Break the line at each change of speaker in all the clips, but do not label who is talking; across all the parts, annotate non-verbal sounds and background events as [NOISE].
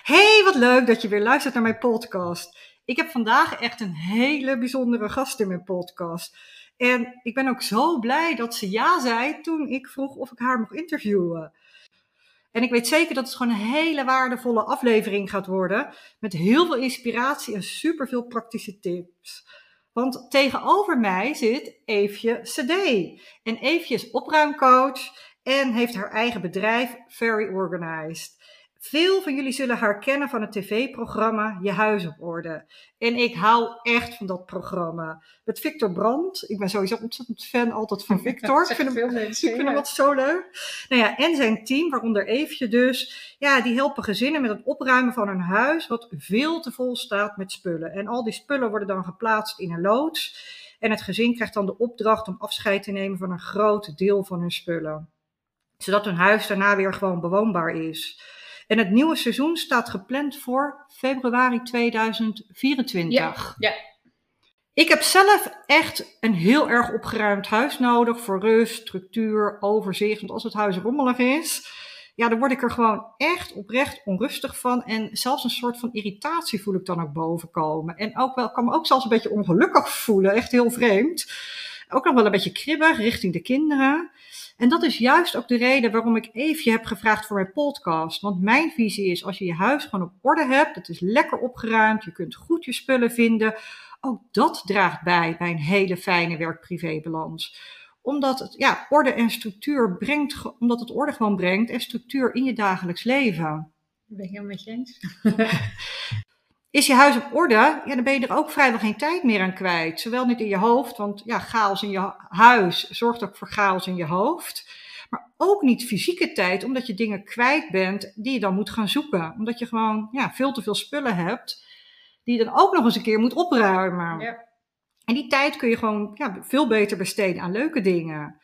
Hey, wat leuk dat je weer luistert naar mijn podcast. Ik heb vandaag echt een hele bijzondere gast in mijn podcast. En ik ben ook zo blij dat ze ja zei toen ik vroeg of ik haar mocht interviewen. En ik weet zeker dat het gewoon een hele waardevolle aflevering gaat worden. Met heel veel inspiratie en superveel praktische tips. Want tegenover mij zit Eefje CD. En Eefje is opruimcoach en heeft haar eigen bedrijf Very Organized. Veel van jullie zullen haar kennen van het tv-programma Je Huis op Orde. En ik hou echt van dat programma. Met Victor Brandt. Ik ben sowieso ontzettend fan altijd van [LAUGHS] Victor. ik vind, hem, mensen, ik vind hem zo leuk. Nou ja, en zijn team, waaronder Eefje dus. Ja, die helpen gezinnen met het opruimen van hun huis. Wat veel te vol staat met spullen. En al die spullen worden dan geplaatst in een loods. En het gezin krijgt dan de opdracht om afscheid te nemen van een groot deel van hun spullen. Zodat hun huis daarna weer gewoon bewoonbaar is. En het nieuwe seizoen staat gepland voor februari 2024. Ja, ja. Ik heb zelf echt een heel erg opgeruimd huis nodig voor rust, structuur, overzicht. Want als het huis rommelig is, ja, dan word ik er gewoon echt oprecht onrustig van. En zelfs een soort van irritatie voel ik dan ook bovenkomen. En ook wel, kan me ook zelfs een beetje ongelukkig voelen, echt heel vreemd. Ook nog wel een beetje kribbig richting de kinderen. En dat is juist ook de reden waarom ik even heb gevraagd voor mijn podcast. Want mijn visie is, als je je huis gewoon op orde hebt, het is lekker opgeruimd, je kunt goed je spullen vinden. Ook dat draagt bij bij een hele fijne werk-privé-balans. Omdat het ja, orde en structuur brengt, omdat het orde gewoon brengt en structuur in je dagelijks leven.
Ben ik helemaal met je eens. [LAUGHS]
Is je huis op orde, ja, dan ben je er ook vrijwel geen tijd meer aan kwijt. Zowel niet in je hoofd, want ja, chaos in je huis zorgt ook voor chaos in je hoofd. Maar ook niet fysieke tijd, omdat je dingen kwijt bent die je dan moet gaan zoeken. Omdat je gewoon ja, veel te veel spullen hebt, die je dan ook nog eens een keer moet opruimen. Ja. En die tijd kun je gewoon ja, veel beter besteden aan leuke dingen.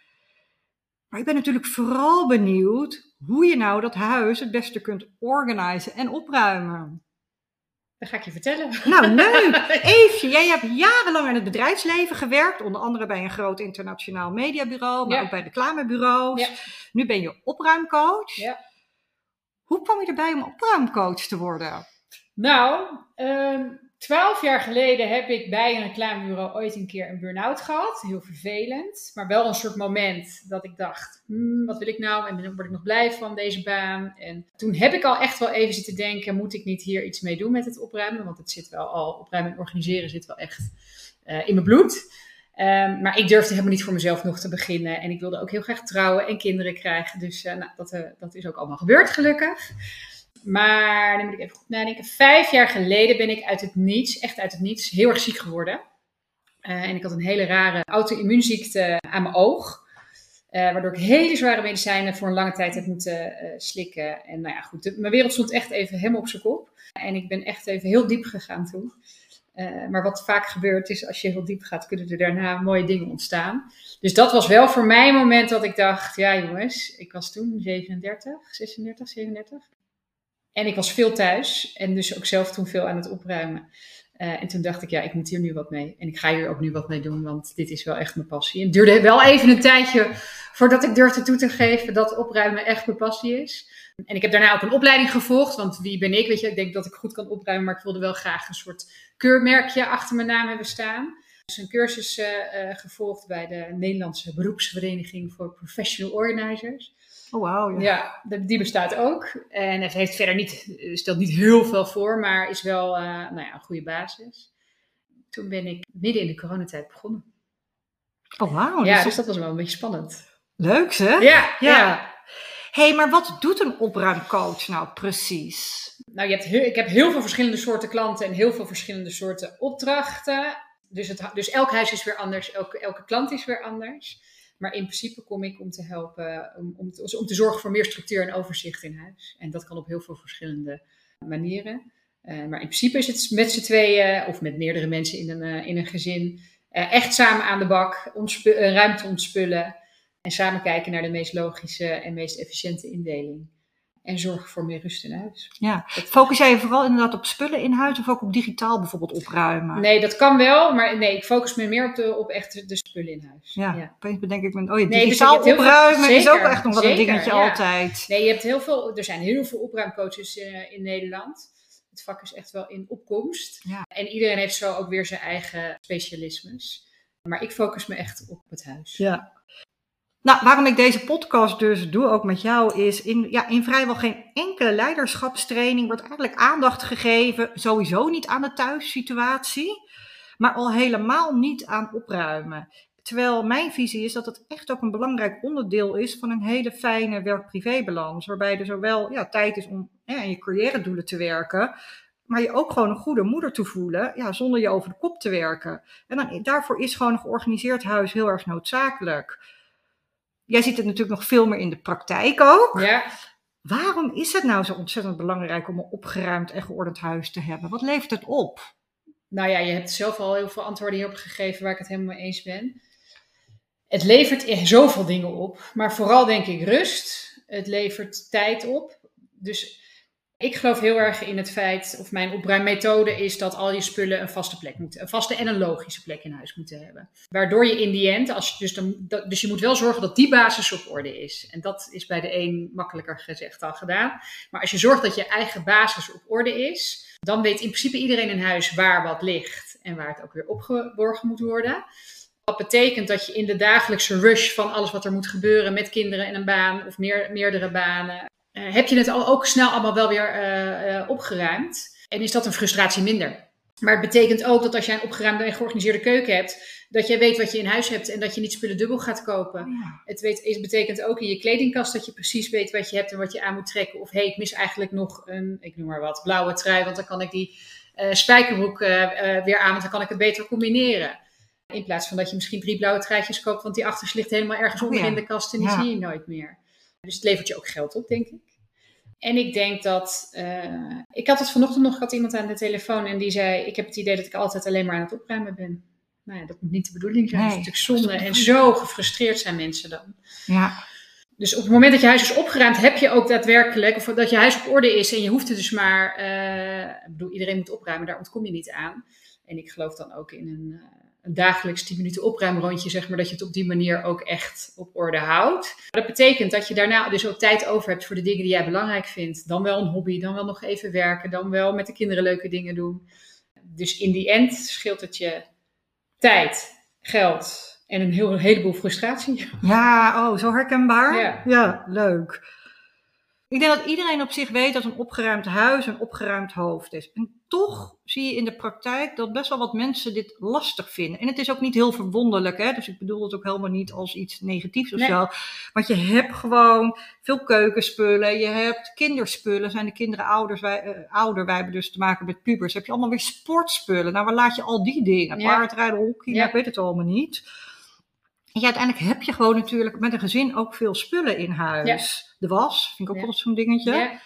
Maar ik ben natuurlijk vooral benieuwd hoe je nou dat huis het beste kunt organiseren en opruimen.
Dat ga ik je vertellen.
Nou, leuk. [LAUGHS] Eefje, jij hebt jarenlang in het bedrijfsleven gewerkt. Onder andere bij een groot internationaal mediabureau, maar ook bij reclamebureaus. Ja. Nu ben je opruimcoach. Ja. Hoe kwam je erbij om opruimcoach te worden?
Nou, um, Twaalf jaar geleden heb ik bij een reclamebureau ooit een keer een burn-out gehad. Heel vervelend. Maar wel een soort moment dat ik dacht, hmm, wat wil ik nou? En word ik nog blij van deze baan? En toen heb ik al echt wel even zitten denken, moet ik niet hier iets mee doen met het opruimen? Want het zit wel al, opruimen en organiseren zit wel echt uh, in mijn bloed. Um, maar ik durfde helemaal niet voor mezelf nog te beginnen. En ik wilde ook heel graag trouwen en kinderen krijgen. Dus uh, nou, dat, uh, dat is ook allemaal gebeurd, gelukkig. Maar dan moet ik even goed nadenken. Vijf jaar geleden ben ik uit het niets, echt uit het niets, heel erg ziek geworden. Uh, en ik had een hele rare auto-immuunziekte aan mijn oog. Uh, waardoor ik hele zware medicijnen voor een lange tijd heb moeten uh, slikken. En nou ja, goed, mijn wereld stond echt even helemaal op zijn kop. En ik ben echt even heel diep gegaan toen. maar wat vaak gebeurt is, als je heel diep gaat, kunnen er daarna mooie dingen ontstaan. Dus dat was wel voor mij een moment dat ik dacht, ja jongens, ik was toen 37, 36, 37. En ik was veel thuis en dus ook zelf toen veel aan het opruimen. Uh, en toen dacht ik, ja, ik moet hier nu wat mee. En ik ga hier ook nu wat mee doen, want dit is wel echt mijn passie. En het duurde wel even een tijdje voordat ik durfde toe te geven dat opruimen echt mijn passie is. En ik heb daarna ook een opleiding gevolgd, want wie ben ik? Weet je, ik denk dat ik goed kan opruimen, maar ik wilde wel graag een soort keurmerkje achter mijn naam hebben staan. Dus een cursus uh, uh, gevolgd bij de Nederlandse Beroepsvereniging voor Professional Organizers.
Oh, wow,
ja. ja. die bestaat ook. En het heeft verder niet, stelt niet heel veel voor, maar is wel uh, nou ja, een goede basis. Toen ben ik midden in de coronatijd begonnen.
Oh, wauw.
Ja, dus, dus dat was wel een beetje spannend.
Leuk, hè?
Ja, ja.
hey, maar wat doet een opruimcoach nou precies?
Nou, je hebt heel, ik heb heel veel verschillende soorten klanten en heel veel verschillende soorten opdrachten. Dus, het, dus elk huis is weer anders, elke, elke klant is weer anders. Maar in principe kom ik om te helpen, om, om, te, om te zorgen voor meer structuur en overzicht in huis. En dat kan op heel veel verschillende manieren. Uh, maar in principe is het met z'n tweeën of met meerdere mensen in een, uh, in een gezin uh, echt samen aan de bak, ruimte ontspullen en samen kijken naar de meest logische en meest efficiënte indeling. En zorg voor meer rust in huis.
Ja. Focus jij je vooral inderdaad op spullen in huis of ook op digitaal bijvoorbeeld opruimen?
Nee, dat kan wel, maar nee, ik focus me meer op, de, op echt de spullen in huis.
Ja,
ja.
opeens bedenk ik me, oh ja,
Nee, dus
digitaal
veel-
opruimen is ook echt nog wel een dingetje
ja.
altijd.
Nee, je hebt heel veel, er zijn heel veel opruimcoaches eh, in Nederland. Het vak is echt wel in opkomst.
Ja.
En iedereen heeft zo ook weer zijn eigen specialismes. Maar ik focus me echt op het huis.
Ja. Nou, waarom ik deze podcast dus doe, ook met jou, is in, ja, in vrijwel geen enkele leiderschapstraining wordt eigenlijk aandacht gegeven, sowieso niet aan de thuissituatie, maar al helemaal niet aan opruimen. Terwijl mijn visie is dat het echt ook een belangrijk onderdeel is van een hele fijne werk-privé-balans, waarbij er zowel ja, tijd is om ja, aan je carrière-doelen te werken, maar je ook gewoon een goede moeder te voelen, ja, zonder je over de kop te werken. En dan, daarvoor is gewoon een georganiseerd huis heel erg noodzakelijk. Jij ziet het natuurlijk nog veel meer in de praktijk ook.
Ja,
Waarom is het nou zo ontzettend belangrijk om een opgeruimd en geordend huis te hebben? Wat levert het op?
nou ja, je hebt zelf al heel veel antwoorden hierop gegeven waar ik het helemaal mee eens ben. Het levert echt zoveel dingen op, maar vooral denk ik rust. Het levert tijd op. Dus ik geloof heel erg in het feit, of mijn opruimmethode is dat al je spullen een vaste plek moeten, een vaste en een logische plek in huis moeten hebben. Waardoor je in die end, als dus, dan, dus je moet wel zorgen dat die basis op orde is. En dat is bij de een makkelijker gezegd dan gedaan. Maar als je zorgt dat je eigen basis op orde is, dan weet in principe iedereen in huis waar wat ligt en waar het ook weer opgeborgen moet worden. Dat betekent dat je in de dagelijkse rush van alles wat er moet gebeuren met kinderen en een baan of meer, meerdere banen, heb je het al ook snel allemaal wel weer eh, eh, opgeruimd. En is dat een frustratie minder. Maar het betekent ook dat als jij een opgeruimde en georganiseerde keuken hebt, dat jij weet wat je in huis hebt en dat je niet spullen dubbel gaat kopen.
Ja.
Het weet, betekent ook in je kledingkast dat je precies weet wat je hebt en wat je aan moet trekken. Of hey, ik mis eigenlijk nog een, ik noem maar wat, blauwe trui, want dan kan ik die eh, spijkerbroek eh, eh, weer aan, want dan kan ik het beter combineren. In plaats van dat je misschien drie blauwe truitjes koopt, want die achters ligt helemaal ergens
Oh
onder
ja.
in de kast en die
Ja.
zie je nooit meer. Dus het levert je ook geld op, denk ik. En ik denk dat. eh, ik had het vanochtend nog, ik had iemand aan de telefoon en die zei: Ik heb het idee dat ik altijd alleen maar aan het opruimen ben. Nou ja, dat moet niet de bedoeling zijn.
Nee,
dat is natuurlijk zonde. En zo gefrustreerd zijn mensen dan.
Ja.
Dus op het moment dat je huis is opgeruimd, heb je ook daadwerkelijk, of dat je huis op orde is en je hoeft het dus maar, eh, ik bedoel, iedereen moet opruimen, daar ontkom je niet aan. En ik geloof dan ook in een, eh, een dagelijks 10 minuten opruimrondje, zeg maar, dat je het op die manier ook echt op orde houdt. Dat betekent dat je daarna dus ook tijd over hebt voor de dingen die jij belangrijk vindt. Dan wel een hobby, dan wel nog even werken, dan wel met de kinderen leuke dingen doen. Dus in die end scheelt het je tijd, geld en een heel, heleboel frustratie.
Ja, oh, zo herkenbaar.
Ja.
ja, leuk. Ik denk dat iedereen op zich weet dat een opgeruimd huis een opgeruimd hoofd is. En toch zie je in de praktijk dat best wel wat mensen dit lastig vinden. En het is ook niet heel verwonderlijk, hè? dus ik bedoel het ook helemaal niet als iets negatiefs of
Nee.
zo. Want je hebt gewoon veel keukenspullen, je hebt kinderspullen. Zijn de kinderen ouders, wij, eh, ouder, wij hebben dus te maken met pubers. Heb je allemaal weer sportspullen. Nou, waar laat je al die dingen?
Ja.
Paardrijden, hockey,
Ja.
nou, ik weet het allemaal niet. En ja, uiteindelijk heb je gewoon natuurlijk met een gezin ook veel spullen in huis. De was, vind ik ook
Ja.
altijd zo'n dingetje.
Ja.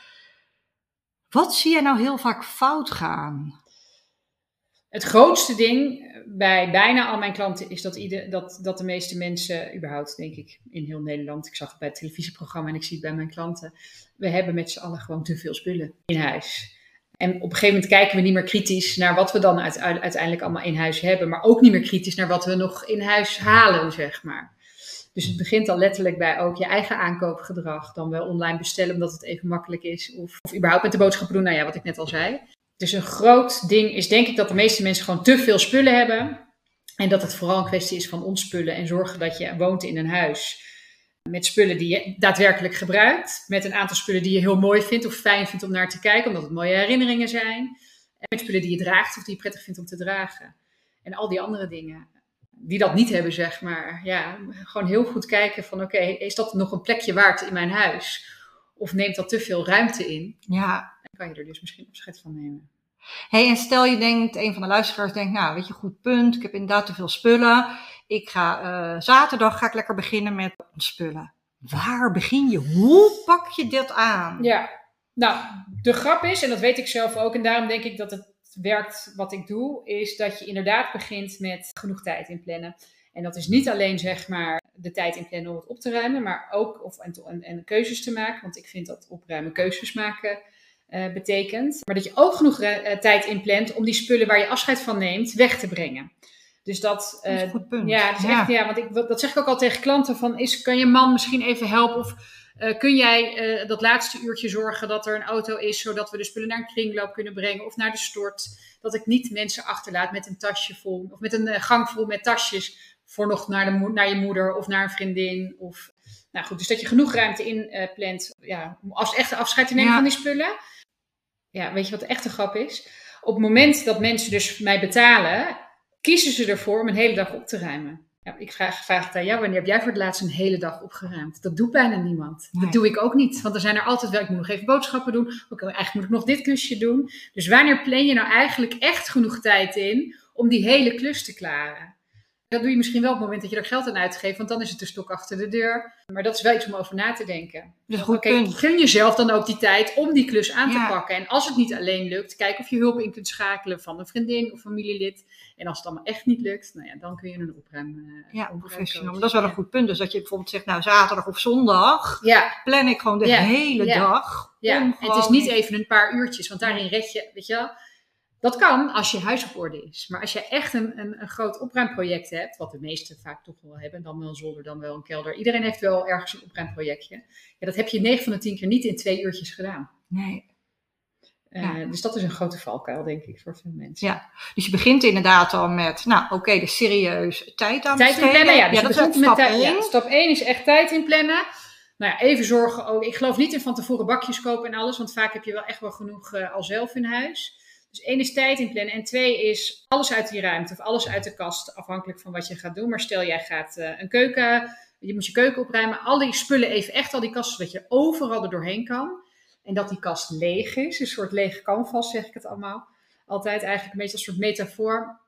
Wat zie je nou heel vaak fout gaan?
Het grootste ding bij bijna al mijn klanten is dat, ieder, dat, dat de meeste mensen, überhaupt denk ik in heel Nederland, ik zag het bij het televisieprogramma en ik zie het bij mijn klanten, we hebben met z'n allen gewoon te veel spullen in huis. En op een gegeven moment kijken we niet meer kritisch naar wat we dan uit- uiteindelijk allemaal in huis hebben, maar ook niet meer kritisch naar wat we nog in huis halen, zeg maar. Dus het begint al letterlijk bij ook je eigen aankoopgedrag. Dan wel online bestellen omdat het even makkelijk is. Of, of überhaupt met de boodschappen doen, nou ja, wat ik net al zei. Dus een groot ding is denk ik dat de meeste mensen gewoon te veel spullen hebben. En dat het vooral een kwestie is van ontspullen. En zorgen dat je woont in een huis met spullen die je daadwerkelijk gebruikt. Met een aantal spullen die je heel mooi vindt of fijn vindt om naar te kijken. Omdat het mooie herinneringen zijn. En met spullen die je draagt of die je prettig vindt om te dragen. En al die andere dingen die dat niet hebben, zeg maar. Ja, gewoon heel goed kijken van oké, is dat nog een plekje waard in mijn huis? Of neemt dat te veel ruimte in?
Ja.
Dan kan je er dus misschien afscheid van nemen.
Hey, en stel je denkt, een van de luisteraars denkt, nou, weet je, goed punt. Ik heb inderdaad te veel spullen. Ik ga eh, zaterdag ga ik lekker beginnen met spullen. Waar begin je? Hoe pak je dit aan?
Ja, nou, de grap is, en dat weet ik zelf ook, en daarom denk ik dat het werkt wat ik doe, is dat je inderdaad begint met genoeg tijd inplannen. En dat is niet alleen zeg maar de tijd inplannen om het op te ruimen, maar ook of, en, en, keuzes te maken. Want ik vind dat opruimen keuzes maken uh, betekent. Maar dat je ook genoeg uh, tijd inplant om die spullen waar je afscheid van neemt weg te brengen. Dus dat,
dat is een goed punt.
Ja, dat, is Echt, ja, want ik, dat zeg ik ook al tegen klanten: van, is, kan je man misschien even helpen? Of uh, kun jij uh, dat laatste uurtje zorgen dat er een auto is, zodat we de spullen naar een kringloop kunnen brengen of naar de stort? Dat ik niet mensen achterlaat met een tasje vol of met een uh, gang vol met tasjes voor nog naar, de naar je moeder of naar een vriendin. Of, nou goed, dus dat je genoeg ruimte inplant ja, om als echte afscheid te nemen ja. van die spullen. Ja, weet je wat de echte grap is? Op het moment dat mensen dus mij betalen, kiezen ze ervoor om een hele dag op te ruimen. Ja, ik vraag, vraag het aan jou, wanneer heb jij voor het laatst een hele dag opgeruimd? Dat doet bijna niemand. Nee. Dat doe ik ook niet, want er zijn er altijd wel, ik moet nog even boodschappen doen, ook, eigenlijk moet ik nog dit klusje doen. Dus wanneer plan je nou eigenlijk echt genoeg tijd in om die hele klus te klaren? Dat doe je misschien wel op het moment dat je er geld aan uitgeeft, want dan is het de stok achter de deur. Maar dat is wel iets om over na te denken.
Dus goed okay,
gun jezelf dan ook die tijd om die klus aan te pakken. En als het niet alleen lukt, kijk of je hulp in kunt schakelen van een vriendin of familielid. En als het allemaal echt niet lukt, nou ja, dan kun je een opruimen.
Ja, professional. Dat is wel een goed punt. Dus dat je bijvoorbeeld zegt, nou zaterdag of zondag
ja.
plan ik gewoon de
ja.
hele dag.
Ja, en het is niet even een paar uurtjes, want daarin red je, weet je wel. Dat kan als je huis op orde is. Maar als je echt een, een, een groot opruimproject hebt, wat de meesten vaak toch wel hebben, dan wel een zolder, dan wel een kelder. Iedereen heeft wel ergens een opruimprojectje. Ja, dat heb je 9 van de 10 keer niet in twee uurtjes gedaan.
Nee.
Uh, ja. Dus dat is een grote valkuil, denk ik, voor veel mensen.
Ja, dus je begint inderdaad al met, nou oké, okay, dus serieus tijd aan
Tijd inplannen, ja. Dus
ja, dat
is
stap
met
1.
Ja, stap 1 is echt tijd inplannen. Nou ja, even zorgen ook. Ik geloof niet in van tevoren bakjes kopen en alles, want vaak heb je wel echt wel genoeg uh, al zelf in huis. Dus één is tijd inplannen en twee is alles uit die ruimte of alles uit de kast, afhankelijk van wat je gaat doen. Maar stel jij gaat uh, een keuken, je moet je keuken opruimen, al die spullen even echt, al die kasten, zodat je overal er doorheen kan. En dat die kast leeg is, een soort lege canvas zeg ik het allemaal. Altijd eigenlijk een beetje als soort metafoor.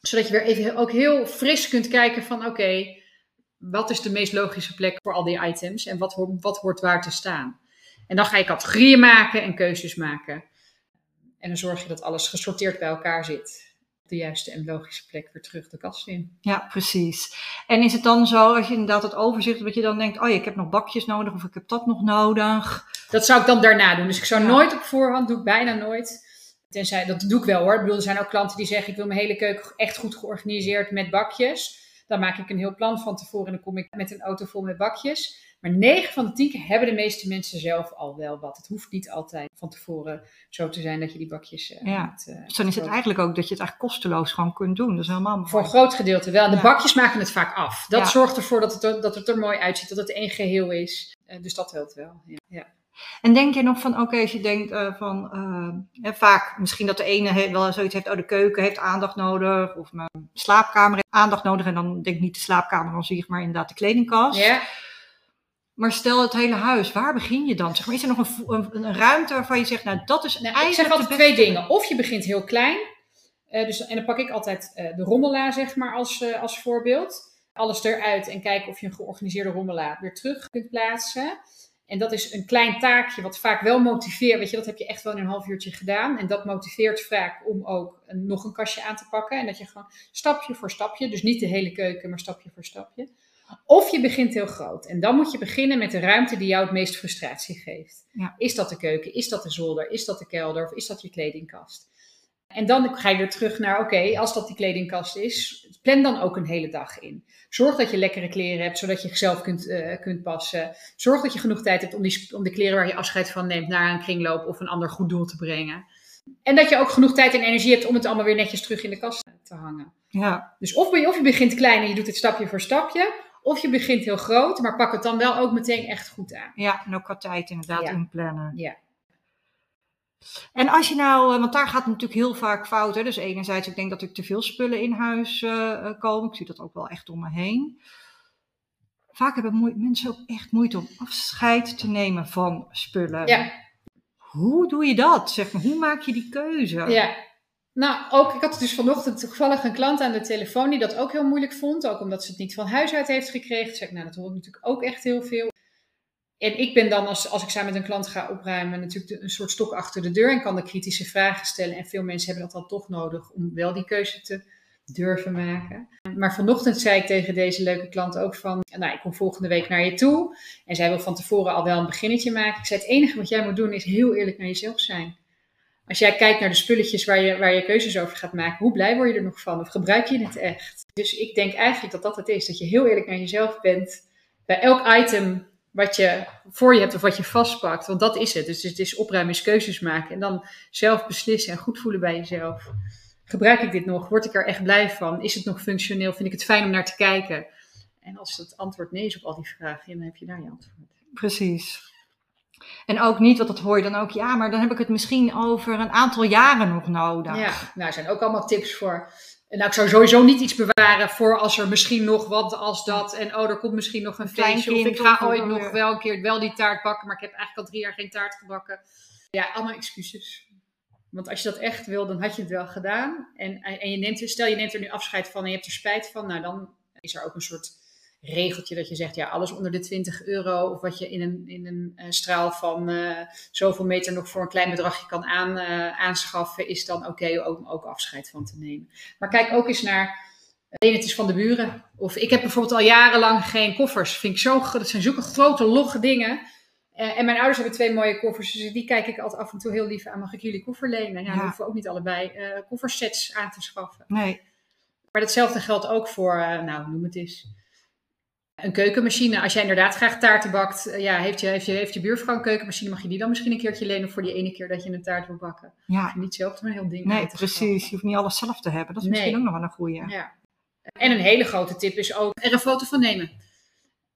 Zodat je weer even ook heel fris kunt kijken van oké, wat is de meest logische plek voor al die items en wat, wat hoort waar te staan. En dan ga je categorieën maken en keuzes maken. En dan zorg je dat alles gesorteerd bij elkaar zit. Op de juiste en logische plek weer terug de kast in.
Ja, precies. En is het dan zo, als je inderdaad het overzicht, dat je dan denkt, oh ja, ik heb nog bakjes nodig of ik heb dat nog nodig?
Dat zou ik dan daarna doen. Dus ik zou ja. nooit op voorhand, doe ik bijna nooit. Tenzij, dat doe ik wel hoor. Ik bedoel, er zijn ook klanten die zeggen, ik wil mijn hele keuken echt goed georganiseerd met bakjes. Dan maak ik een heel plan van tevoren en dan kom ik met een auto vol met bakjes. Maar 9 van de 10 keer hebben de meeste mensen zelf al wel wat. Het hoeft niet altijd van tevoren zo te zijn dat je die bakjes. Uh,
ja. Met, uh, dus dan is het eigenlijk ook dat je het eigenlijk kosteloos gewoon kunt doen. Dat is helemaal.
Voor een groot gedeelte wel. De ja. bakjes maken het vaak af. Dat ja. zorgt ervoor dat het, er, dat het er mooi uitziet, dat het één geheel is. Uh, dus dat helpt wel. Ja.
En denk je nog van, oké, okay, als je denkt uh, van, uh, vaak misschien dat de ene he wel zoiets heeft, oh de keuken heeft aandacht nodig, of mijn slaapkamer heeft aandacht nodig, en dan denk ik niet de slaapkamer aan zich, maar inderdaad de kledingkast.
Ja.
Maar stel het hele huis, waar begin je dan? Zeg maar, is er nog een, een, een ruimte waarvan je zegt, nou dat is
nou,
eigenlijk
Ik zeg altijd twee dingen. Of je begint heel klein, uh, dus, en dan pak ik altijd de rommelaar zeg maar als, als voorbeeld. Alles eruit en kijken of je een georganiseerde rommelaar weer terug kunt plaatsen. En dat is een klein taakje wat vaak wel motiveert. Weet je, dat heb je echt wel in een half uurtje gedaan. En dat motiveert vaak om ook nog een kastje aan te pakken. En dat je gewoon stapje voor stapje, dus niet de hele keuken, maar stapje voor stapje. Of je begint heel groot. En dan moet je beginnen met de ruimte die jou het meest frustratie geeft.
Ja.
Is dat de keuken? Is dat de zolder? Is dat de kelder? Of is dat je kledingkast? En dan ga je weer terug naar, oké, okay, als dat die kledingkast is, plan dan ook een hele dag in. Zorg dat je lekkere kleren hebt, zodat je zelf kunt, uh, kunt passen. Zorg dat je genoeg tijd hebt om, die, om de kleren waar je afscheid van neemt naar een kringloop of een ander goed doel te brengen. En dat je ook genoeg tijd en energie hebt om het allemaal weer netjes terug in de kast te hangen.
Ja.
Dus of je, of je begint klein en je doet het stapje voor stapje, of je begint heel groot, maar pak het dan wel ook meteen echt goed aan.
Ja, en ook qua tijd inderdaad
ja.
inplannen.
Ja.
En als je nou, want daar gaat het natuurlijk heel vaak fout. Hè? Dus enerzijds, ik denk dat er te veel spullen in huis uh, komen. Ik zie dat ook wel echt om me heen. Vaak hebben mensen ook echt moeite om afscheid te nemen van spullen.
Ja.
Hoe doe je dat? Zeg maar, hoe maak je die keuze?
Ja. Nou, ook, ik had dus vanochtend toevallig een klant aan de telefoon die dat ook heel moeilijk vond. Ook omdat ze het niet van huis uit heeft gekregen. Zeg ik, nou, dat hoor ik natuurlijk ook echt heel veel. En ik ben dan, als, als ik samen met een klant ga opruimen, natuurlijk een soort stok achter de deur en kan de kritische vragen stellen. En veel mensen hebben dat dan toch nodig om wel die keuze te, durven maken. Maar vanochtend zei ik tegen deze leuke klant ook van, nou, ik kom volgende week naar je toe. En zij wil van tevoren al wel een beginnetje maken. Ik zei, het enige wat jij moet doen is heel eerlijk naar jezelf zijn. Als jij kijkt naar de spulletjes waar je, waar je keuzes over gaat maken, hoe blij word je er nog van? Of gebruik je het echt? Dus ik denk eigenlijk dat dat het is. Dat je heel eerlijk naar jezelf bent. Bij elk item wat je voor je hebt of wat je vastpakt. Want dat is het. Dus het is opruimen, is keuzes maken. En dan zelf beslissen en goed voelen bij jezelf. Gebruik ik dit nog? Word ik er echt blij van? Is het nog functioneel? Vind ik het fijn om naar te kijken? En als het antwoord nee is op al die vragen, dan heb je daar je antwoord.
Precies. En ook niet, want dat hoor je dan ook, ja, maar dan heb ik het misschien over een aantal jaren nog nodig.
Ja, nou, er zijn ook allemaal tips voor. Nou, ik zou sowieso niet iets bewaren voor als er misschien nog wat als dat. En oh, er komt misschien nog een feestje. Of ik ga ooit nog wel een keer wel die taart bakken, maar ik heb eigenlijk al drie jaar geen taart gebakken. Ja, allemaal excuses. Want als je dat echt wil, dan had je het wel gedaan. En, en je neemt, stel je neemt er nu afscheid van en je hebt er spijt van. Nou, dan is er ook een soort regeltje dat je zegt, ja, alles onder de 20 euro of wat je in een, in een uh, straal van uh, zoveel meter nog voor een klein bedragje kan aan, uh, aanschaffen, is dan oké okay om ook afscheid van te nemen. Maar kijk ook eens naar, het is van de buren. Of ik heb bijvoorbeeld al jarenlang geen koffers. Vind ik zo, dat zijn zulke grote, logge dingen. en mijn ouders hebben twee mooie koffers, dus die kijk ik altijd af en toe heel lief aan. Mag ik jullie koffer lenen? Ja, ja. dan hoeven we ook niet allebei koffersets aan te schaffen.
Nee.
Maar hetzelfde geldt ook voor, nou, noem het eens een keukenmachine, als jij inderdaad graag taarten bakt, eh, ja, heeft, je, heeft, je, heeft je buurvrouw een keukenmachine, mag je die dan misschien een keertje lenen voor die ene keer dat je een taart wil bakken?
Ja.
Niet zelf een heel ding.
Nee, precies. Je hoeft niet alles zelf te hebben. Dat is misschien ook nog wel een goede.
Ja. En een hele grote tip is ook er een foto van nemen.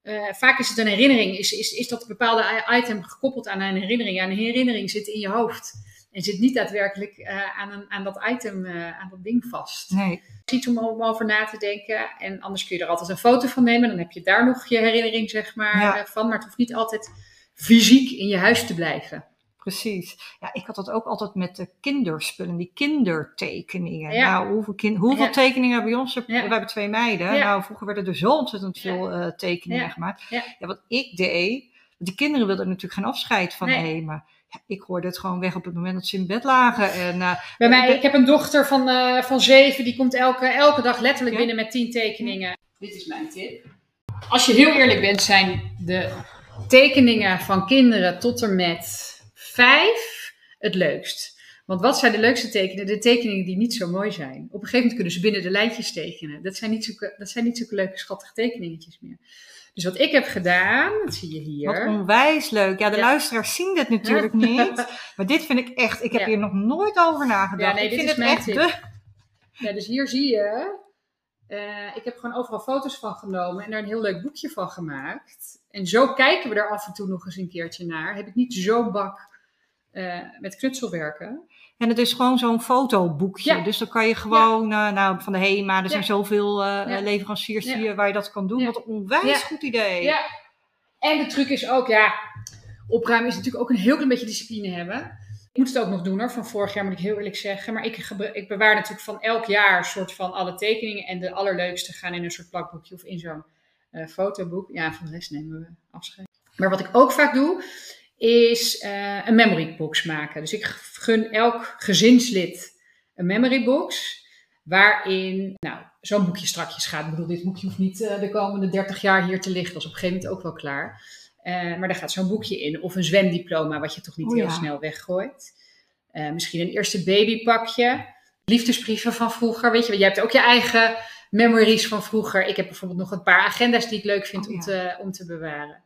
Uh, vaak is het een herinnering. Is, is, is dat bepaalde item gekoppeld aan een herinnering? Ja, een herinnering zit in je hoofd. En zit niet daadwerkelijk uh, aan, een, aan dat item, uh, aan dat ding vast.
Nee.
Iets om, om over na te denken. En anders kun je er altijd een foto van nemen. Dan heb je daar nog je herinnering zeg maar,
Ja.
uh, van. Maar het hoeft niet altijd fysiek in je huis te blijven.
Precies. Ja, ik had dat ook altijd met de kinderspullen, die kindertekeningen.
Ja.
Nou, hoeveel, kin- hoeveel
Ja.
tekeningen bij ons? We hebben twee meiden. Nou, vroeger werden er zo ontzettend veel eh, tekeningen gemaakt.
Ja.
wat ik deed, die kinderen wilden er natuurlijk geen afscheid van nemen. Ja, ik hoorde het gewoon weg op het moment dat ze in bed lagen. En, eh,
Bij mij, ik heb een dochter van, eh, van zeven, die komt elke, elke dag letterlijk
Ja.
binnen met tien tekeningen. Dit is mijn tip. Als je heel eerlijk bent, zijn de tekeningen van kinderen tot en met vijf het leukst. Want wat zijn de leukste tekeningen? De tekeningen die niet zo mooi zijn. Op een gegeven moment kunnen ze binnen de lijntjes tekenen. Dat zijn niet zulke, dat zijn niet zulke leuke, schattige tekeningetjes meer. Dus wat ik heb gedaan, dat zie je hier.
Wat onwijs leuk. Ja, de
Ja.
luisteraars zien dit natuurlijk [LAUGHS] niet. Maar dit vind ik echt, ik heb
Ja.
hier nog nooit over nagedacht.
Ja, nee,
ik
dit
vind
is
het echt de...
Ja, dus hier zie je, eh, ik heb gewoon overal foto's van genomen en daar een heel leuk boekje van gemaakt. En zo kijken we er af en toe nog eens een keertje naar. Heb ik niet zo bak eh, met knutselwerken.
En het is gewoon zo'n fotoboekje.
Ja.
Dus dan kan je gewoon, eh, nou, van de HEMA, er zijn zoveel eh, leveranciers die, waar je dat kan doen. Wat een onwijs goed idee.
Ja. En de truc is ook, ja, opruimen is natuurlijk ook een heel klein beetje discipline hebben. Ik moet het ook nog doen hoor, van vorig jaar moet ik heel eerlijk zeggen. Maar ik, ik bewaar natuurlijk van elk jaar een soort van alle tekeningen. En de allerleukste gaan in een soort plakboekje of in zo'n eh, fotoboek. Ja, van de rest nemen we afscheid. Maar wat ik ook vaak doe, is eh, een memory box maken. Dus ik gun elk gezinslid een memory box. Waarin, nou, zo'n boekje strakjes gaat. Ik bedoel, dit boekje hoeft niet eh, de komende 30 jaar hier te liggen. Dat is op een gegeven moment ook wel klaar. Eh, maar daar gaat zo'n boekje in. Of een zwemdiploma, wat je toch niet
Oh,
heel
ja.
snel weggooit. Misschien een eerste babypakje. Liefdesbrieven van vroeger. Weet je, jij hebt ook je eigen memories van vroeger. Ik heb bijvoorbeeld nog een paar agenda's die ik leuk vind
Oh,
om,
ja.
te, om te bewaren.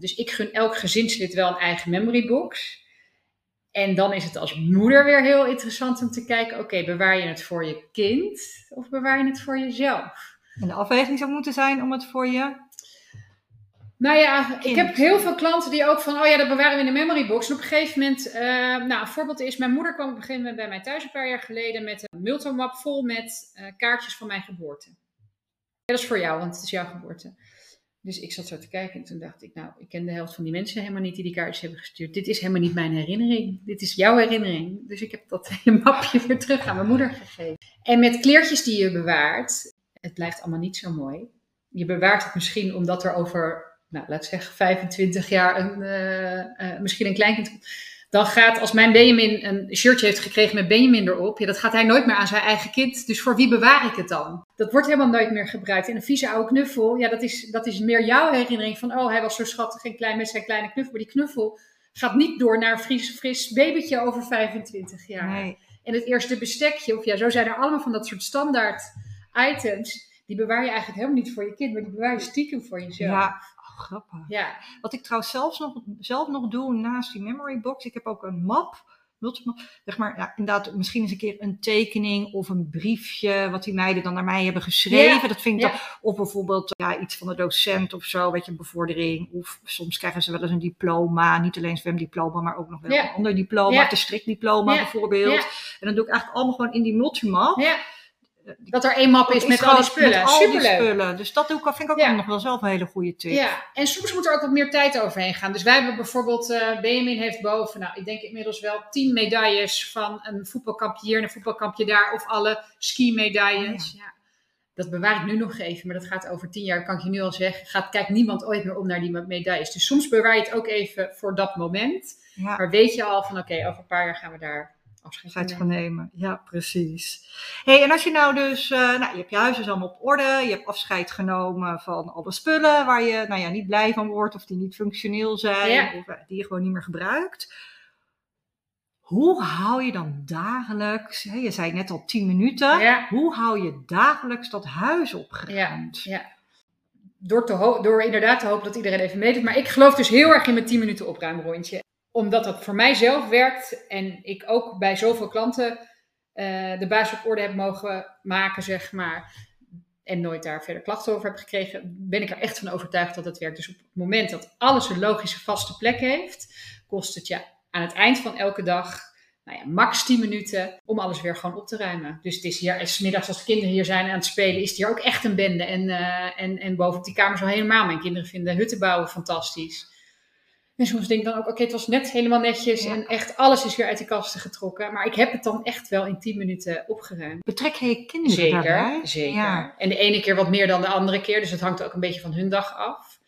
Dus ik gun elk gezinslid wel een eigen memory box. En dan is het als moeder weer heel interessant om te kijken: oké, bewaar je het voor je kind of bewaar je het voor jezelf?
En de afweging zou moeten zijn om het voor je...
Nou ja,
Kind.
ik heb heel veel klanten die ook van, oh ja, dat bewaren we in de memory box. En op een gegeven moment, eh, nou, een voorbeeld is, mijn moeder kwam op een gegeven moment bij mij thuis een paar jaar geleden met een multimap vol met eh, kaartjes van mijn geboorte. Ja, dat is voor jou, want het is jouw geboorte. Dus ik zat zo te kijken en toen dacht ik, nou, ik ken de helft van die mensen helemaal niet die die kaartjes hebben gestuurd. Dit is helemaal niet mijn herinnering. Dit is jouw herinnering. Dus ik heb dat [LAUGHS] mapje weer terug aan mijn moeder gegeven. En met kleertjes die je bewaart, het blijft allemaal niet zo mooi. Je bewaart het misschien omdat er over, nou, laat zeggen 25 jaar een, eh, eh, misschien een kleinkind komt. Dan gaat, als mijn Benjamin een shirtje heeft gekregen met Benjamin erop, ja, dat gaat hij nooit meer aan zijn eigen kind. Dus voor wie bewaar ik het dan? Dat wordt helemaal nooit meer gebruikt. En een vieze oude knuffel, ja, dat is, dat is meer jouw herinnering van, oh, hij was zo schattig en klein met zijn kleine knuffel. Maar die knuffel gaat niet door naar een fris, fris babytje over 25 jaar.
Nee.
En het eerste bestekje, of ja, zo zijn er allemaal van dat soort standaard items. Die bewaar je eigenlijk helemaal niet voor je kind, maar die bewaar je stiekem voor jezelf.
Ja, grappig.
Ja.
Wat ik trouwens zelfs nog, zelf nog doe naast die memory box, ik heb ook een map. Zeg maar, ja, inderdaad, misschien eens een keer een tekening of een briefje, wat die meiden dan naar mij hebben geschreven.
Ja,
Dat vind ik
ja.
dan, of bijvoorbeeld ja, iets van de docent of zo, weet je, een bevordering. Of soms krijgen ze wel eens een diploma, niet alleen zwemdiploma, maar ook nog wel
Ja.
een ander diploma, de strikdiploma bijvoorbeeld. En dan doe ik eigenlijk allemaal gewoon in die multimap.
Dat er één map is met al die spullen.
Met al die
Superleuk.
spullen. Dus dat doe ik, vind ik ook
Ja.
nog wel zelf een hele goede tip.
Ja, en soms moet er ook wat meer tijd overheen gaan. Dus wij hebben bijvoorbeeld, eh Benjamin heeft boven, nou, ik denk inmiddels wel tien medailles van een voetbalkampje hier en een voetbalkampje daar, of alle ski-medailles. ja. Dat bewaar ik nu nog even, maar dat gaat over tien jaar, kan ik je nu al zeggen. Gaat, kijkt niemand ooit meer om naar die medailles. Dus soms bewaar je het ook even voor dat moment.
Ja.
Maar weet je al van, oké, over een paar jaar gaan we daar afscheid
Afscheid
nemen.
Ja, precies. hey, en als je nou dus, eh, nou, je hebt je huis dus allemaal op orde, je hebt afscheid genomen van alle spullen waar je, nou ja, niet blij van wordt of die niet functioneel zijn
Ja.
of eh, die je gewoon niet meer gebruikt. Hoe hou je dan dagelijks, hè, je zei net al 10 minuten,
Ja.
hoe hou je dagelijks dat huis opgeruimd?
Ja. Door, te door inderdaad te hopen dat iedereen even meedoet. Maar ik geloof dus heel erg in mijn 10 minuten opruimrondje. Omdat dat voor mij zelf werkt. En ik ook bij zoveel klanten eh, de baas op orde heb mogen maken, zeg maar. En nooit daar verder klachten over heb gekregen. Ben ik er echt van overtuigd dat het werkt. Dus op het moment dat alles een logische vaste plek heeft. Kost het je aan het eind van elke dag nou ja, max 10 minuten om alles weer gewoon op te ruimen. Dus het is hier, s middags als de kinderen hier zijn aan het spelen, is het hier ook echt een bende. En, eh, en, en bovenop die kamers al helemaal. Mijn kinderen vinden hutten bouwen fantastisch. En soms denk ik dan ook, oké, het was net helemaal netjes
Ja.
en echt alles is weer uit de kasten getrokken. Maar ik heb het dan echt wel in 10 minuten opgeruimd.
Betrek je kinderen
Zeker,
daarbij?
zeker.
Ja.
En de ene keer wat meer dan de andere keer. Dus het hangt ook een beetje van hun dag af.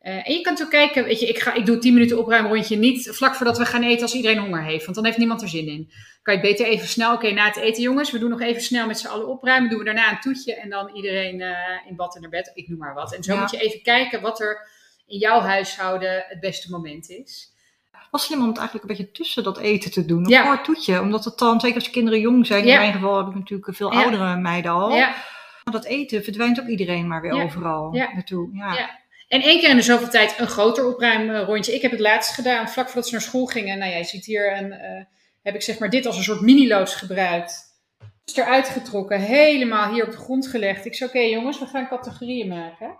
Eh, en je kan ook kijken, weet je, ik, ga, ik doe 10 minuten opruimrondje niet vlak voordat we gaan eten als iedereen honger heeft. Want dan heeft niemand er zin in. Kan je beter even snel, oké, na het eten jongens, we doen nog even snel met z'n allen opruimen. Doen we daarna een toetje en dan iedereen eh, in bad en naar bed. Ik noem maar wat. En zo
Ja.
moet je even kijken wat er in jouw huishouden het beste moment is.
was slim om het eigenlijk een beetje tussen dat eten te doen. Een
Ja.
kort toetje. Omdat het dan, zeker als je kinderen jong zijn,
Ja.
in mijn geval heb ik natuurlijk veel
Ja.
oudere meiden al.
Ja.
Dat eten verdwijnt ook iedereen maar weer overal naartoe. Ja.
Ja. En één keer in de zoveel tijd een groter opruimrondje. Ik heb het laatst gedaan, vlak voordat ze naar school gingen. Nou, jij ziet hier, een, eh, heb ik zeg maar dit als een soort mini-loods gebruikt. is eruit getrokken, helemaal hier op de grond gelegd. Ik zei, oké jongens, we gaan categorieën maken.